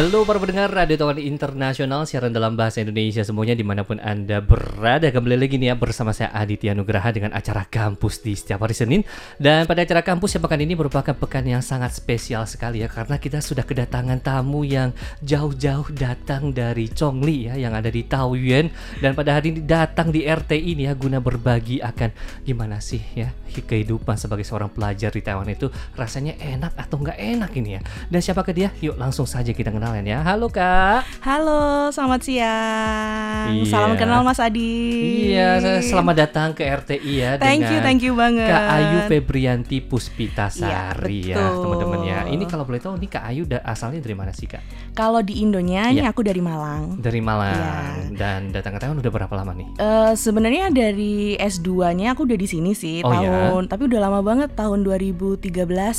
அது Halo para pendengar Radio Tawan Internasional Siaran dalam bahasa Indonesia semuanya di mana pun Anda berada Kembali lagi nih ya bersama saya Aditya Nugraha Dengan acara kampus di setiap hari Senin Dan pada acara kampus yang pekan ini merupakan pekan yang sangat spesial sekali ya Karena kita sudah kedatangan tamu yang jauh-jauh datang dari Chongli ya Yang ada di Taoyuan Dan pada hari ini datang di RTI nih ya Guna berbagi akan gimana sih ya Kehidupan sebagai seorang pelajar di Taiwan itu Rasanya enak atau nggak enak ini ya Dan siapakah dia? Yuk langsung saja kita kenalan ya. Halo Kak. Halo, selamat siang. Iya. Salam kenal Mas Adi. Iya, selamat datang ke RTI ya Thank you, thank you banget. Kak Ayu Febrianti Puspitasari Iya, ya, betul. teman-teman ya. Ini kalau boleh tahu ini Kak Ayu da- asalnya dari mana sih Kak? Kalau di Indonya, ini Iya. aku dari Malang. Dari Malang. Iya. Dan datang ke Taiwan udah berapa lama nih? Eh sebenarnya dari S2-nya aku udah di sini sih Oh, ya? tahun, tapi udah lama banget tahun 2013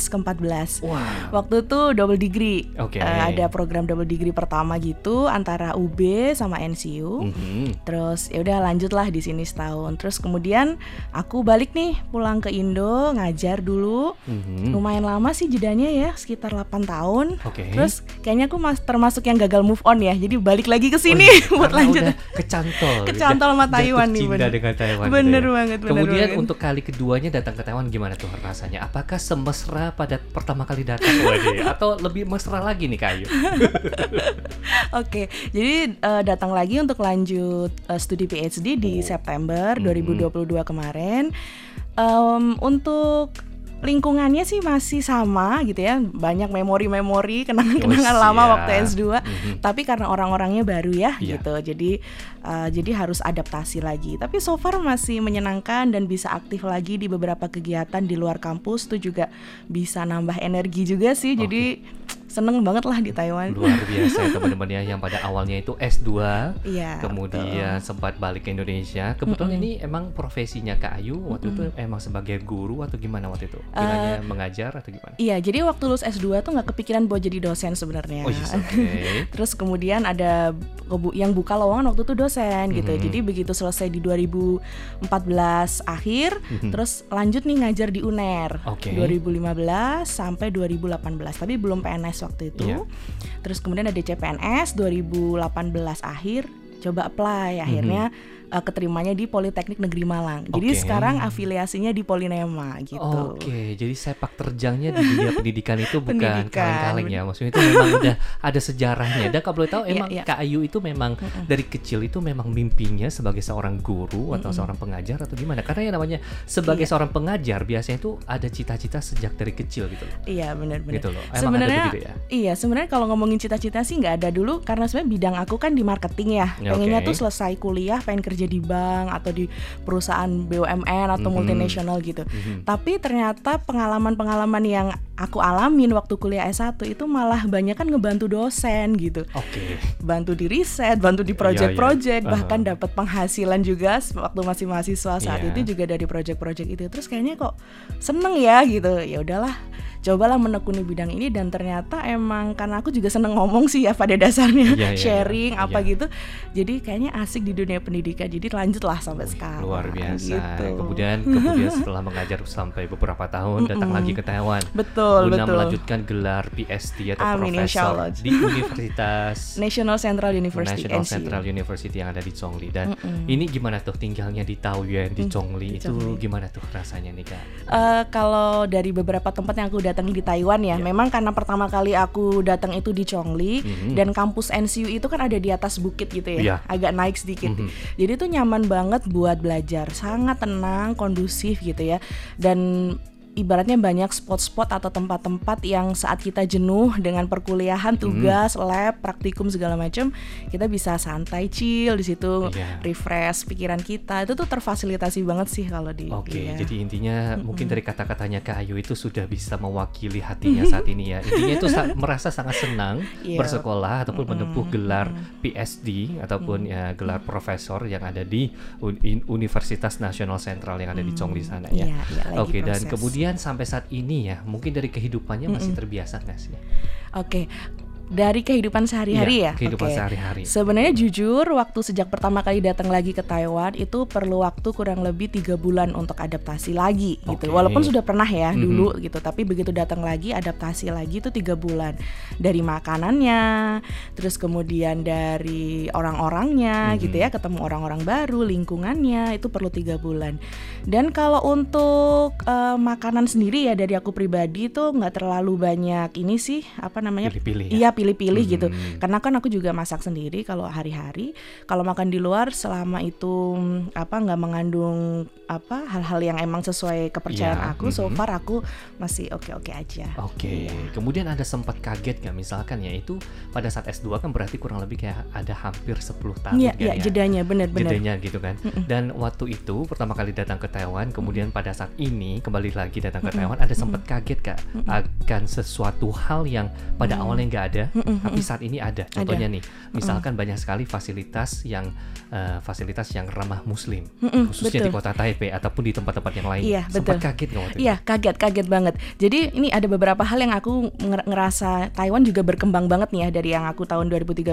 ke 14. Wah. Waktu itu double degree. Oke. Eh, ada program double degree pertama gitu antara UB sama NCU. Mhm. Terus ya udah lanjutlah di sini setahun. Terus kemudian aku balik nih pulang ke Indo ngajar dulu. Mhm. Lumayan lama sih jedanya ya, sekitar 8 tahun. Oke. Terus kayaknya aku mas termasuk yang gagal move on ya. Jadi balik lagi ke Oh sini iya, buat lanjut. kecantol. Kecantol sama Taiwan nih, bener. dengan Taiwan. gitu Bener ya. banget, bener Kemudian banget. untuk kali keduanya datang ke Taiwan gimana tuh rasanya? Apakah semesra pada pertama kali datang Waduh, atau lebih mesra lagi nih Kak Oke, jadi eh, datang lagi untuk lanjut eh, studi PhD di Oh. September Mhm. 2022 kemarin. Em, untuk lingkungannya sih masih sama gitu ya, banyak memori-memori, kenangan-kenangan Oh, lama waktu S2. Mhm. Tapi karena orang-orangnya baru ya Iya. gitu, jadi eh, jadi harus adaptasi lagi. Tapi so far masih menyenangkan dan bisa aktif lagi di beberapa kegiatan di luar kampus tuh juga bisa nambah energi juga sih. Jadi seneng banget lah di Taiwan. Luar biasa ya teman-teman ya yang pada awalnya itu S2 Iya. kemudian sempat balik ke Indonesia. Kebetulan ini emang profesinya Kak Ayu waktu itu emang sebagai guru atau gimana waktu itu? Kiranya mengajar atau gimana? Iya, jadi waktu lulus S2 tuh nggak kepikiran buat jadi dosen sebenarnya. Oh yes, oke. Terus kemudian ada yang buka lowongan waktu itu dosen gitu. Mhm. Jadi begitu selesai di 2014 akhir, Mhm. terus lanjut nih ngajar di UNER. Oke. 2015 sampai 2018, tapi belum PNS waktu itu. Iya. Terus kemudian ada CPNS 2018 akhir, coba apply akhirnya eh, keterimanya di Politeknik Negeri Malang. Mhm. Jadi sekarang afiliasinya di Polinema gitu. Oke, jadi sepak terjangnya di dunia pendidikan itu bukan kaleng-kaleng ya. Maksudnya itu memang udah ada sejarahnya. Dan kalau boleh tahu Iya, emang iya. Kak Ayu itu memang dari kecil itu memang mimpinya sebagai seorang guru atau seorang pengajar atau gimana? Karena yang namanya sebagai Iya. seorang pengajar biasanya itu ada cita-cita sejak dari kecil gitu loh. Iya benar-benar. Gitu loh. Emang ada Sebenarnya ya? iya sebenarnya kalau ngomongin cita-cita sih nggak ada dulu karena sebenarnya bidang aku kan di marketing ya. Ya, Pengennya oke. tuh selesai kuliah pengen kerja di bank atau di perusahaan BUMN atau Mhm. multinasional gitu. Mhm. Tapi ternyata pengalaman-pengalaman yang aku alamin waktu kuliah S1 itu malah banyak kan ngebantu dosen gitu. Oke. Bantu di riset, bantu di Iya, project-project, iya. bahkan Aha. dapat penghasilan juga waktu masih mahasiswa saat Iya. itu juga dari project-project itu. Terus kayaknya kok seneng ya gitu. Ya udahlah, cobalah menekuni bidang ini dan ternyata emang karena aku juga seneng ngomong sih ya pada dasarnya, Iya, iya, sharing iya. apa Iya. gitu. Jadi kayaknya asik di dunia pendidikan. Jadi lanjutlah sampai sekarang. Luar biasa. Gitu. Kemudian kemudian setelah mengajar sampai beberapa tahun datang lagi ke Taiwan. betul, guna betul. melanjutkan gelar PhD atau Amin, profesor di Universitas National Central University National NCU. Central University yang ada di Chongli dan Mm-mm. ini gimana tuh tinggalnya di Taoyuan di Mm, Chongli di itu Chongli. gimana tuh rasanya nih kak? Eh, kalau dari beberapa tempat yang aku datangi di Taiwan ya, Iya. memang karena pertama kali aku datang itu di Chongli Mhm. dan kampus NCU itu kan ada di atas bukit gitu ya, Iya. agak naik sedikit. Mhm. Jadi itu nyaman banget buat belajar, sangat tenang, kondusif gitu ya. Dan ibaratnya banyak spot-spot atau tempat-tempat yang saat kita jenuh dengan perkuliahan, Hmm. tugas, lab, praktikum segala macam, kita bisa santai chill di situ, Iya. refresh pikiran kita. Itu tuh terfasilitasi banget sih kalau di Oke, iya. jadi intinya mungkin dari kata-katanya Kak Ayu itu sudah bisa mewakili hatinya saat ini ya. Intinya itu sa- merasa sangat senang Iya. bersekolah ataupun menempuh gelar PhD ataupun ya gelar profesor yang ada di Universitas Nasional Sentral yang ada di Chongli sana ya. Iya, lagi Oke, dan proses. Kemudian sampai saat ini ya, mungkin dari kehidupannya masih terbiasa nggak sih? Oke, Dari kehidupan sehari-hari Iya, ya. kehidupan Oke. sehari-hari. Sebenarnya jujur waktu sejak pertama kali datang lagi ke Taiwan itu perlu waktu kurang lebih tiga bulan untuk adaptasi lagi gitu. Oke. Walaupun sudah pernah ya Mhm. dulu gitu, tapi begitu datang lagi adaptasi lagi itu tiga bulan dari makanannya, terus kemudian dari orang-orangnya Mhm. gitu ya, ketemu orang-orang baru, lingkungannya itu perlu tiga bulan. Dan kalau untuk eh, makanan sendiri ya dari aku pribadi itu nggak terlalu banyak ini sih apa namanya Pilih-pilih ya? Iya pilih-pilih gitu. Hmm. Karena kan aku juga masak sendiri kalau hari-hari. Kalau makan di luar selama itu mm, apa nggak mengandung apa hal-hal yang emang sesuai kepercayaan Iya, aku, so far aku masih oke-oke aja. Oke, Iya. kemudian ada sempat kaget nggak misalkan ya itu pada saat S2 kan berarti kurang lebih kayak ada hampir 10 tahun Iya, kan iya ya? jedanya bener-bener. jedanya gitu kan. Dan waktu itu pertama kali datang ke Taiwan, kemudian pada saat ini kembali lagi datang ke Taiwan, ada sempat kaget kak akan sesuatu hal yang pada awalnya nggak ada, tapi saat ini ada. Contohnya nih, misalkan banyak sekali fasilitas yang eh, fasilitas yang ramah Muslim, Mm-mm, khususnya di betul. kota Taipei ataupun di tempat-tempat yang lain. Iya, Sempat betul. kaget nggak waktu itu? Iya, kaget, kaget banget. Jadi ini ada beberapa hal yang aku nger- ngerasa Taiwan juga berkembang banget nih ya dari yang aku tahun 2013.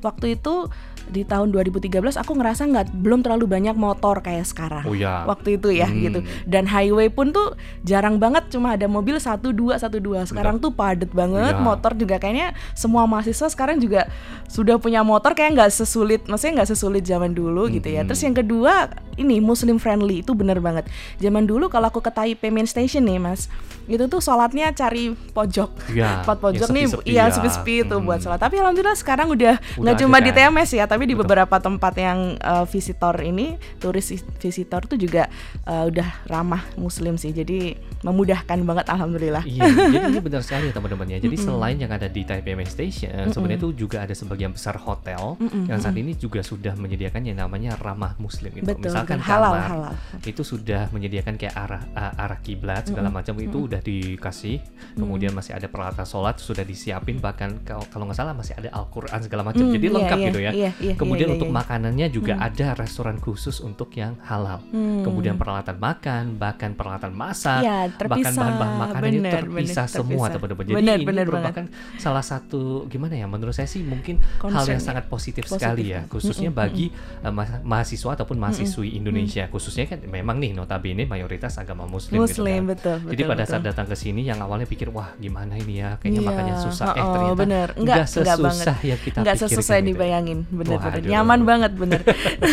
Waktu itu di tahun 2013 aku ngerasa nggak belum terlalu banyak motor kayak sekarang. Oh ya. Waktu itu ya Hmm. gitu. Dan highway pun tuh jarang banget cuma ada mobil satu dua satu dua. Sekarang tuh padet banget. Iya. Motor juga kayaknya semua mahasiswa sekarang juga sudah punya motor kayak nggak sesulit, maksudnya nggak sesulit zaman dulu gitu ya. Terus yang kedua ini Muslim friendly itu bener banget. Zaman dulu kalau aku ke Taipei Main Station nih mas, itu tuh sholatnya cari pojok. Iya, Spot pojok yang nih, sepi-sepi iya ya. sepi-sepi tuh buat sholat. Tapi alhamdulillah sekarang udah nggak cuma di? TMS ya, tapi di Betul. beberapa tempat yang uh, visitor ini, turis vis- visitor tuh juga uh, udah ramah Muslim sih. Jadi memudahkan banget alhamdulillah. Iya, jadi ini benar sekali ya teman-teman ya. Jadi selain yang ada di Taipei Main Station, sebenarnya itu juga ada sebagian besar hotel yang saat ini juga sudah menyediakan yang namanya ramah Muslim itu. Betul, Misalkan betul. Halal, kamar halal. itu sudah menyediakan kayak arah a- arah kiblat segala macam itu udah dikasih. Kemudian masih ada peralatan sholat sudah disiapin bahkan kalau kalau nggak salah masih ada Al-Qur'an segala macam. Hmm, Jadi iya, lengkap iya, gitu ya. iya, iya, Kemudian iya, untuk iya. makanannya juga ada restoran khusus untuk yang halal. Hmm. Kemudian peralatan makan, bahkan peralatan masak, bahkan terpisah. bahan-bahan makanan itu Bener, terpisah bener, semua terpisah. teman-teman. Jadi Bener, ini bener merupakan salah satu gimana ya menurut saya sih mungkin hal Concern yang ya. sangat positif, Positif sekali ya. ya, khususnya bagi uh, ma- mahasiswa ataupun mahasiswi Indonesia, khususnya kan memang nih notabene mayoritas agama Muslim, gitu Muslim, kan. betul, Jadi betul, pada saat betul. datang ke sini yang awalnya pikir wah gimana ini ya kayaknya Iya, makannya susah eh oh, ternyata bener. nggak Enggak, enggak sesusah banget. yang kita nggak pikirkan sesusai gitu ya. dibayangin bener-bener nyaman banget bener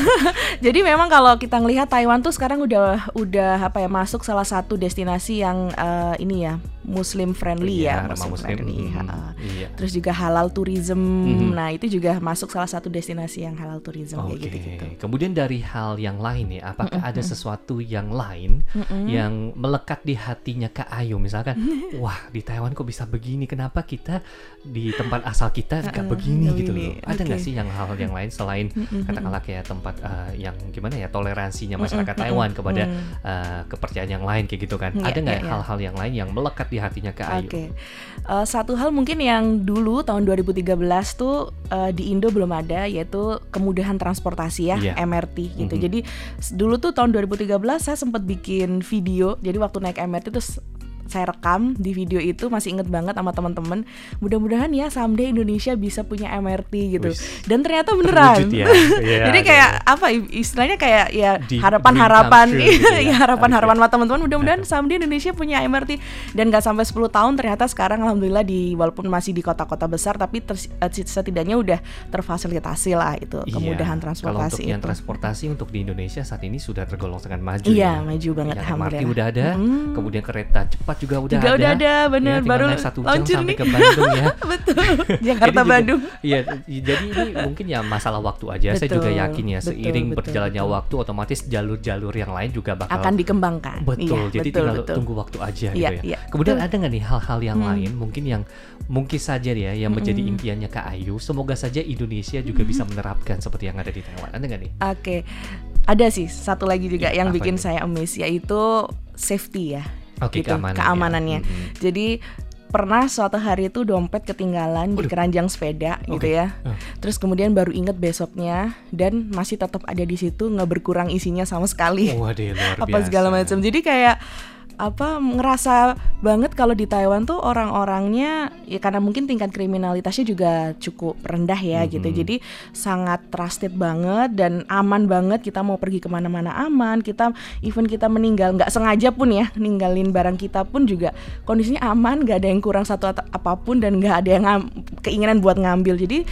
jadi memang kalau kita ngelihat Taiwan tuh sekarang udah udah apa ya masuk salah satu destinasi yang eh, ini ya Muslim friendly Iya, ya ramah Muslim. friendly Hmm, ha. iya. Terus juga halal tourism Mhm. nah itu juga masuk salah satu destinasi yang halal tourism kayak Oke, gitu gitu kemudian dari hal yang lain ya, apakah ada sesuatu yang lain yang melekat di hatinya Kak Ayu? Misalkan, wah di Taiwan kok bisa begini? Kenapa kita di tempat asal kita nggak begini nggak gitu begini. loh? Ada nggak Oke. sih yang hal yang lain selain katakanlah kayak tempat eh, yang gimana ya toleransinya masyarakat Taiwan kepada eh, kepercayaan yang lain kayak gitu kan? Iya, ada nggak iya, iya. hal-hal yang lain yang melekat di hatinya Kak Ayu? Oke, Eh, satu hal mungkin yang dulu tahun 2013 tuh eh, di Indo belum ada, yaitu kemudahan transportasi ya, Iya. MRT gitu. Mhm. Jadi s- dulu tuh tahun 2013 saya sempat bikin video, jadi waktu naik MRT terus saya rekam di video itu masih inget banget sama teman-teman. Mudah-mudahan ya someday Indonesia bisa punya MRT gitu. Wis. Dan ternyata beneran. Ya. Iya, Jadi kayak apa istilahnya kayak ya harapan-harapan gitu ya. ya harapan-harapan Oke. sama teman-teman mudah-mudahan someday Indonesia punya MRT dan gak sampai 10 tahun ternyata sekarang alhamdulillah di walaupun masih di kota-kota besar tapi ter- eh, setidaknya udah terfasilitasi lah itu Iya, kemudahan Kalau transportasi untuk yang itu. transportasi untuk di Indonesia saat ini sudah tergolong sangat maju. Iya, ya. maju banget, Yang MRT alhamdulillah. udah ada, Mm. kemudian kereta cepat juga udah Juga ada. udah ada, bener, Ya, baru naik satu jam sampai nih. ke Bandung ya. Betul. Jakarta juga- Bandung. Iya, jadi ini mungkin ya masalah waktu aja. Saya Betul, juga yakin ya betul, seiring betul, berjalannya betul. waktu otomatis jalur-jalur yang lain juga bakal Akan dikembangkan. Betul, Iya, jadi betul, tinggal betul. tunggu waktu aja Iya, gitu ya. iya, Kemudian betul. ada nggak nih hal-hal yang Hmm. lain mungkin yang mungkin saja ya yang menjadi impiannya Kak Ayu. Semoga saja Indonesia juga bisa menerapkan seperti yang ada di Taiwan. Ada nggak nih? Oke, ada sih satu lagi juga Iya, yang bikin itu? saya amazed yaitu safety ya. Oke, gitu, keamanan ya. keamanannya. Mhm. Jadi pernah suatu hari itu dompet ketinggalan di Waduh. keranjang sepeda gitu Oke. ya. Ah. Terus kemudian baru inget besoknya dan masih tetap ada di situ nggak berkurang isinya sama sekali. Waduh, luar biasa. Apa segala macam. Jadi kayak apa ngerasa banget kalau di Taiwan tuh orang-orangnya ya karena mungkin tingkat kriminalitasnya juga cukup rendah ya gitu. Mhm. jadi sangat trusted banget dan aman banget kita mau pergi ke mana-mana aman. Kita even kita meninggal nggak sengaja pun ya ninggalin barang kita pun juga kondisinya aman nggak ada yang kurang satu atau apa pun dan nggak ada yang keinginan buat ngambil. Jadi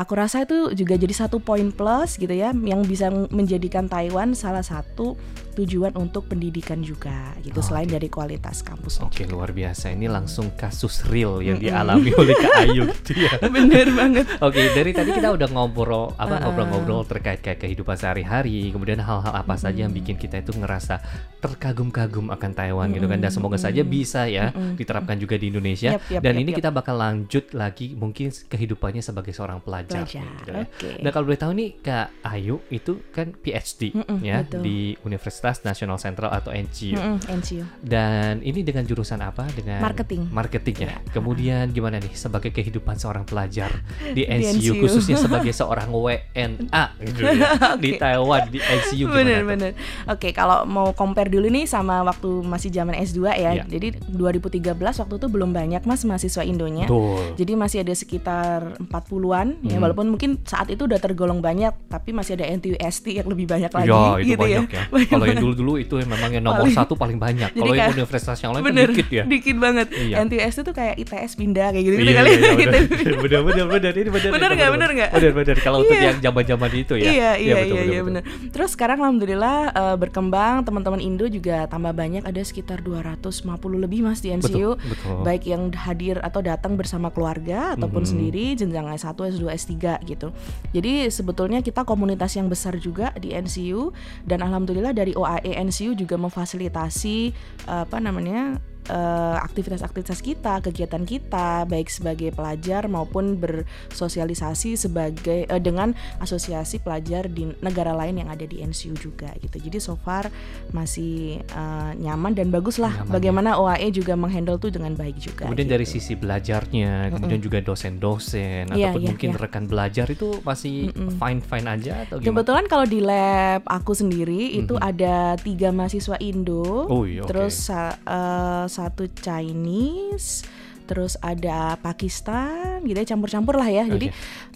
aku rasa itu juga jadi satu poin plus gitu ya yang bisa menjadikan Taiwan salah satu tujuan untuk pendidikan juga gitu Oh, selain dari kualitas kampusnya Oke juga. luar biasa ini langsung kasus real yang dialami oleh Kak Ayu gitu ya. bener banget Oke, dari tadi kita udah ngobrol apa Uh-uh. ngobrol-ngobrol terkait kayak kehidupan sehari-hari, kemudian hal-hal apa saja yang bikin kita itu ngerasa terkagum-kagum akan Taiwan gitu kan. Dan semoga saja bisa ya diterapkan juga di Indonesia. Yap, yap, Dan yap, ini yap. kita bakal lanjut lagi mungkin kehidupannya sebagai seorang pelajar. Pelajar, gitu ya. oke. Nah kalau boleh tahu nih Kak Ayu itu kan PhD Mm-mm, ya betul. di Universitas Nasional Sentral atau NCU. Mm-mm, NCU. Dan ini dengan jurusan apa? Dengan Marketing. Marketing ya. Ya. Kemudian gimana nih sebagai kehidupan seorang pelajar di NCU, NCU. khususnya sebagai seorang WNA gitu ya, di Taiwan di NCU gimana bener bener oke kalau mau compare dulu nih sama waktu masih zaman S2 ya Iya. jadi 2013 waktu itu belum banyak mas mahasiswa Indonya Betul. Jadi masih ada sekitar 40-an ya Hmm. walaupun mungkin saat itu udah tergolong banyak tapi masih ada NTUST yang lebih banyak lagi ya, itu gitu banyak ya. Banyak Kalau yang dulu-dulu itu yang memang yang nomor Paling- satu paling banyak. Kalau yang universitas yang lain kan bener dikit ya. dikit banget Iya. NTUST itu kayak ITS pindah kayak gitu, Iya, kali iya, iya, gitu. bener, bener, bener, bener, ini bener, Bener nggak, bener nggak? bener, bener. Kalau untuk Iya. yang zaman-zaman itu ya, Iya iya iya iya bener. Terus sekarang alhamdulillah eh, berkembang teman-teman Indo juga tambah banyak ada sekitar 250 lebih mas di. Betul, betul. Baik yang hadir atau datang bersama keluarga ataupun Mhm. sendiri jenjang S1, S2, S3 gitu. Jadi sebetulnya kita komunitas yang besar juga di NCU dan alhamdulillah dari OAE NCU juga memfasilitasi apa namanya eh, aktivitas-aktivitas kita, kegiatan kita, baik sebagai pelajar maupun bersosialisasi sebagai eh, dengan asosiasi pelajar di negara lain yang ada di NCU juga gitu. Jadi so far masih eh, nyaman dan bagus lah. Nyaman, ya. Bagaimana OAE juga menghandle tuh dengan baik juga. Kemudian gitu. dari sisi belajarnya, kemudian juga dosen-dosen Iya, ataupun iya, mungkin iya. rekan belajar itu masih fine-fine aja atau gimana? Kebetulan kalau di lab aku sendiri itu ada tiga mahasiswa Indo, Oh iya, terus sa- eh, satu Chinese, terus ada Pakistan, gitu ya campur-campur lah ya. Jadi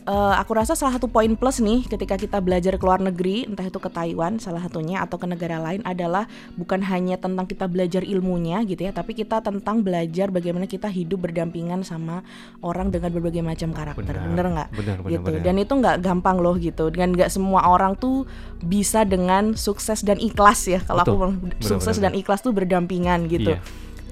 eh, aku rasa salah satu poin plus nih ketika kita belajar ke luar negeri, entah itu ke Taiwan salah satunya atau ke negara lain adalah bukan hanya tentang kita belajar ilmunya gitu ya, tapi kita tentang belajar bagaimana kita hidup berdampingan sama orang dengan berbagai macam karakter, Benar, bener nggak? gitu. benar. Dan itu nggak gampang loh gitu dan nggak semua orang tuh bisa dengan sukses dan ikhlas ya kalau aku bilang, Benar, sukses benar, dan ikhlas tuh berdampingan gitu Iya.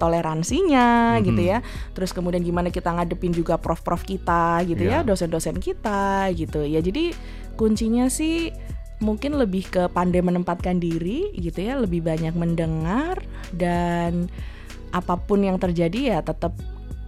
Toleransinya Mhm. gitu ya terus kemudian gimana kita ngadepin juga prof-prof kita gitu Iya. ya dosen-dosen kita gitu ya jadi kuncinya sih mungkin lebih ke pandai menempatkan diri gitu ya lebih banyak mendengar dan apa pun yang terjadi ya tetap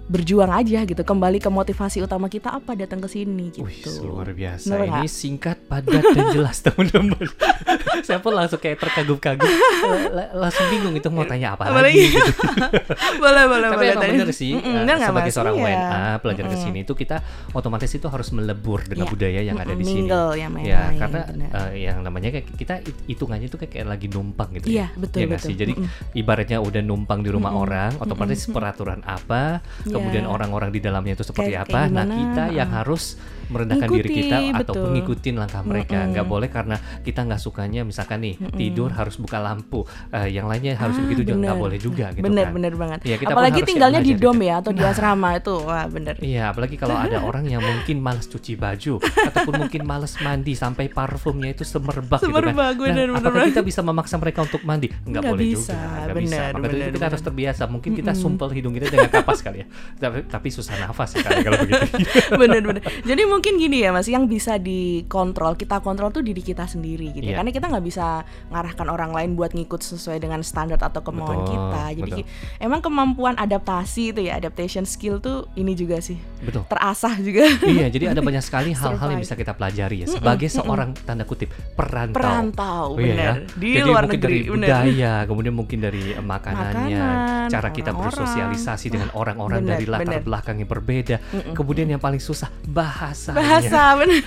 berjuang aja gitu kembali ke motivasi utama kita apa datang ke sini gitu Wih, luar biasa. Ini singkat, padat, dan jelas teman-teman. Saya pun langsung kayak terkagum-kagum, La- la- langsung bingung itu mau tanya apa lagi. gitu. boleh boleh Tapi boleh emang tanya. bener sih, eh, bener nggak, sebagai Mas? seorang Iya. WNA pelajar ke Mm-mm. sini itu kita otomatis itu harus melebur dengan Iya. budaya yang ada di sini. ya, main-main, Ya, karena bener. eh, yang namanya kayak kita hit- hitungannya itu kayak, kayak lagi numpang gitu Iya, ya. betul, Iya nggak betul. sih? Jadi Mm-mm. ibaratnya udah numpang di rumah Mm-mm, orang, otomatis mm-mm, peraturan apa. Kemudian orang-orang di dalamnya itu seperti Kayak- apa. kayak nah, kita yang harus merendahkan diri Ngikuti, kita betul. ataupun ngikutin langkah mereka. Nggak boleh karena kita nggak sukanya misalkan nih Mm-mm. tidur harus buka lampu, eh, yang lainnya harus Ah, begitu juga nggak bener. boleh juga gitu bener kan. bener banget Iya, kita apalagi tinggalnya di dom itu. ya atau di asrama itu wah bener Iya, apalagi kalau ada orang yang mungkin malas cuci baju ataupun mungkin malas mandi sampai parfumnya itu semerbak, Semerbak, gitu kan. bener, nah, bener, apakah bener. kita bisa memaksa mereka untuk mandi? Nggak, Nggak boleh bisa, juga, nggak bisa. bener, Maka dari itu bener, kita harus bener. terbiasa. Mungkin kita sumpel hidung kita dengan kapas kali ya. Tapi, tapi susah nafas sekali kalau begitu. bener bener jadi mungkin gini ya mas yang bisa dikontrol kita kontrol tuh diri kita sendiri gitu Iya. karena kita nggak bisa ngarahkan orang lain buat ngikut sesuai dengan standar atau kemauan Betul, kita jadi betul. emang kemampuan adaptasi itu ya adaptation skill tuh ini juga sih Betul. terasah juga iya, jadi ada banyak sekali hal-hal yang bisa kita pelajari ya sebagai seorang tanda kutip perantau. perantau Oh, iya ya. bener di Jadi luar mungkin negeri dari bener budaya, kemudian mungkin dari eh, makanannya, Makanan, cara kita orang-orang. bersosialisasi dengan orang-orang dari latar bener. belakang yang berbeda. Kemudian yang paling susah bahasanya. Bahasa bener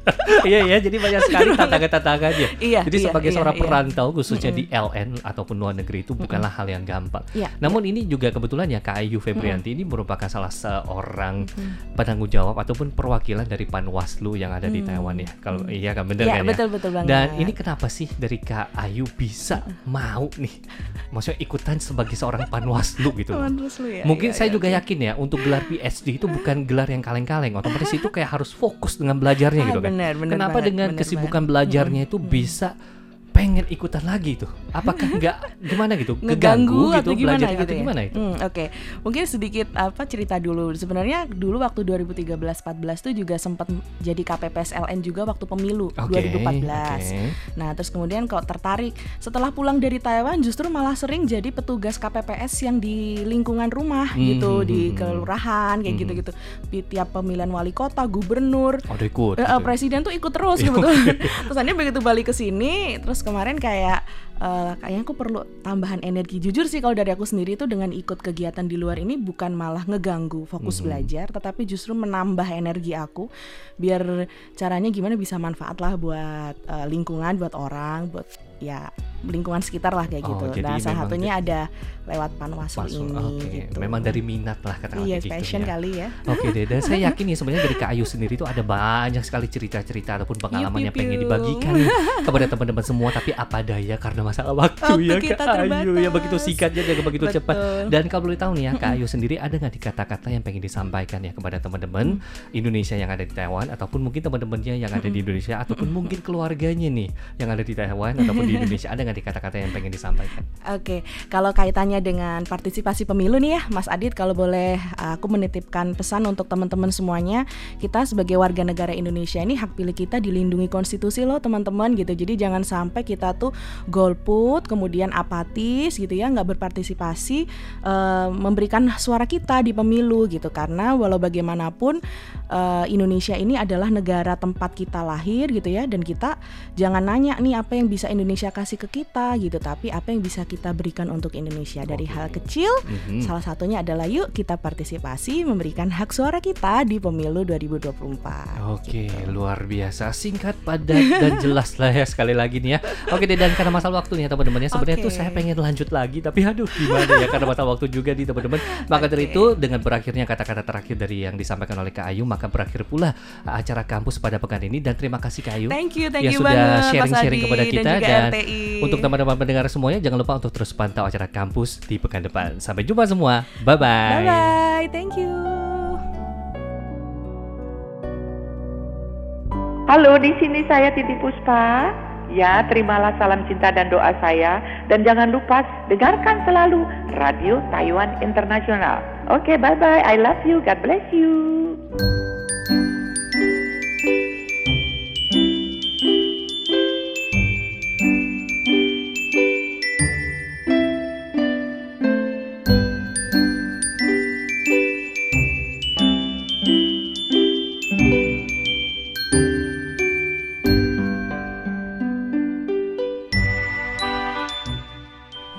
Iya iya, jadi banyak sekali tantangan-tantangannya. Iya, Jadi iya, sebagai iya, seorang iya. perantau khususnya di LN ataupun luar negeri itu bukanlah hal yang gampang. Iya, Namun ini juga kebetulan ya Kak Ayu Febrianti ini merupakan salah seorang penanggung jawab ataupun perwakilan dari Panwaslu yang ada di Taiwan ya. Kalau iya kan bener Iya, kan ya? betul, betul banget. Dan ini kenapa sih dari Kak Ayu bisa mau nih maksudnya ikutan sebagai seorang Panwaslu gitu loh. Terus lu ya, Mungkin iya, saya iya, juga oke. yakin ya untuk gelar PhD itu bukan gelar yang kaleng-kaleng. Otomatis itu kayak harus fokus dengan belajarnya gitu kan. Benar, benar Kenapa banget, dengan benar kesibukan banget. belajarnya itu bisa pengen ikutan lagi tuh? Apakah nggak gimana gitu? ngeganggu Keganggu atau gitu gimana belajarnya gitu atau ya? gimana itu? Hmm, Oke, mungkin sedikit apa cerita dulu. Sebenarnya dulu waktu 2013-14 tuh juga sempat jadi KPPS LN juga waktu pemilu Oke, 2014. oke. Nah, terus kemudian kok tertarik setelah pulang dari Taiwan justru malah sering jadi petugas KPPS yang di lingkungan rumah Hmm, gitu hmm, di hmm, kelurahan kayak hmm. gitu-gitu. Di tiap pemilihan wali kota, gubernur, Oh, ikut. Eh, eh, gitu. presiden tuh ikut terus kebetulan. terus begitu balik ke sini, terus kemarin kayak eh, kayaknya aku perlu tambahan energi. Jujur sih kalau dari aku sendiri tuh dengan ikut kegiatan di luar ini bukan malah ngeganggu fokus Mhm. belajar, tetapi justru menambah energi aku biar caranya gimana bisa manfaat lah buat eh, lingkungan, buat orang, buat ya lingkungan sekitar lah kayak Oh, gitu. Nah, salah satunya ada lewat Panwaslu ini oke. gitu. Memang dari minat lah kata Iya, gitu passion ya. kali ya. Oke deh, dan saya yakin nih sebenarnya dari Kak Ayu sendiri itu ada banyak sekali cerita-cerita ataupun pengalaman yang pengen dibagikan nih kepada teman-teman semua. Tapi apa daya karena masalah waktu Waktu ya kita Kak Ayu ya terbatas. begitu singkatnya dan begitu Betul. cepat. Dan kalau boleh tahu nih ya Kak Ayu sendiri ada nggak di kata-kata yang pengen disampaikan ya kepada teman-teman Indonesia yang ada di Taiwan ataupun mungkin teman-temannya yang ada di Indonesia ataupun mungkin keluarganya nih yang ada di Taiwan ataupun di Indonesia ada nggak di kata-kata yang pengen disampaikan? Oke, kalau kaitannya dengan partisipasi pemilu nih ya, Mas Adit, kalau boleh aku menitipkan pesan untuk teman-teman semuanya, kita sebagai warga negara Indonesia ini hak pilih kita dilindungi konstitusi loh teman-teman gitu. Jadi jangan sampai kita tuh golput, kemudian apatis gitu ya, nggak berpartisipasi, eh, memberikan suara kita di pemilu gitu. Karena walau bagaimanapun eh, Indonesia ini adalah negara tempat kita lahir gitu ya, dan kita jangan nanya nih apa yang bisa Indonesia kasih ke kita gitu, tapi apa yang bisa kita berikan untuk Indonesia dari Oke. hal kecil. Mhm. Salah satunya adalah yuk kita partisipasi memberikan hak suara kita di pemilu 2024. Oke, luar biasa, singkat, padat, dan jelas lah ya sekali lagi nih ya. Oke deh, dan karena masalah waktu nih ya teman-teman ya, sebenarnya Oke. tuh saya pengen lanjut lagi, tapi aduh gimana ya karena masalah waktu juga nih teman-teman. Maka dari Oke. itu dengan berakhirnya kata-kata terakhir dari yang disampaikan oleh Kak Ayu, maka berakhir pula uh, acara kampus pada pekan ini dan terima kasih Kak Ayu. Thank you, thank yang you sudah sharing-sharing kepada dan kita juga dan RTI. untuk teman-teman pendengar semuanya jangan lupa untuk terus pantau acara kampus di pekan depan. Sampai jumpa semua. Bye bye. Bye bye, thank you. Halo, di sini saya Titi Puspa. Ya, terimalah salam cinta dan doa saya. Dan jangan lupa dengarkan selalu Radio Taiwan Internasional. Oke, bye-bye. I love you. God bless you.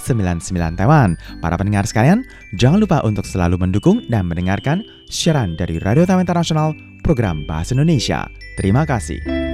11199 Taiwan. Para pendengar sekalian, jangan lupa untuk selalu mendukung dan mendengarkan siaran dari Radio Taiwan Internasional program Bahasa Indonesia. Terima kasih.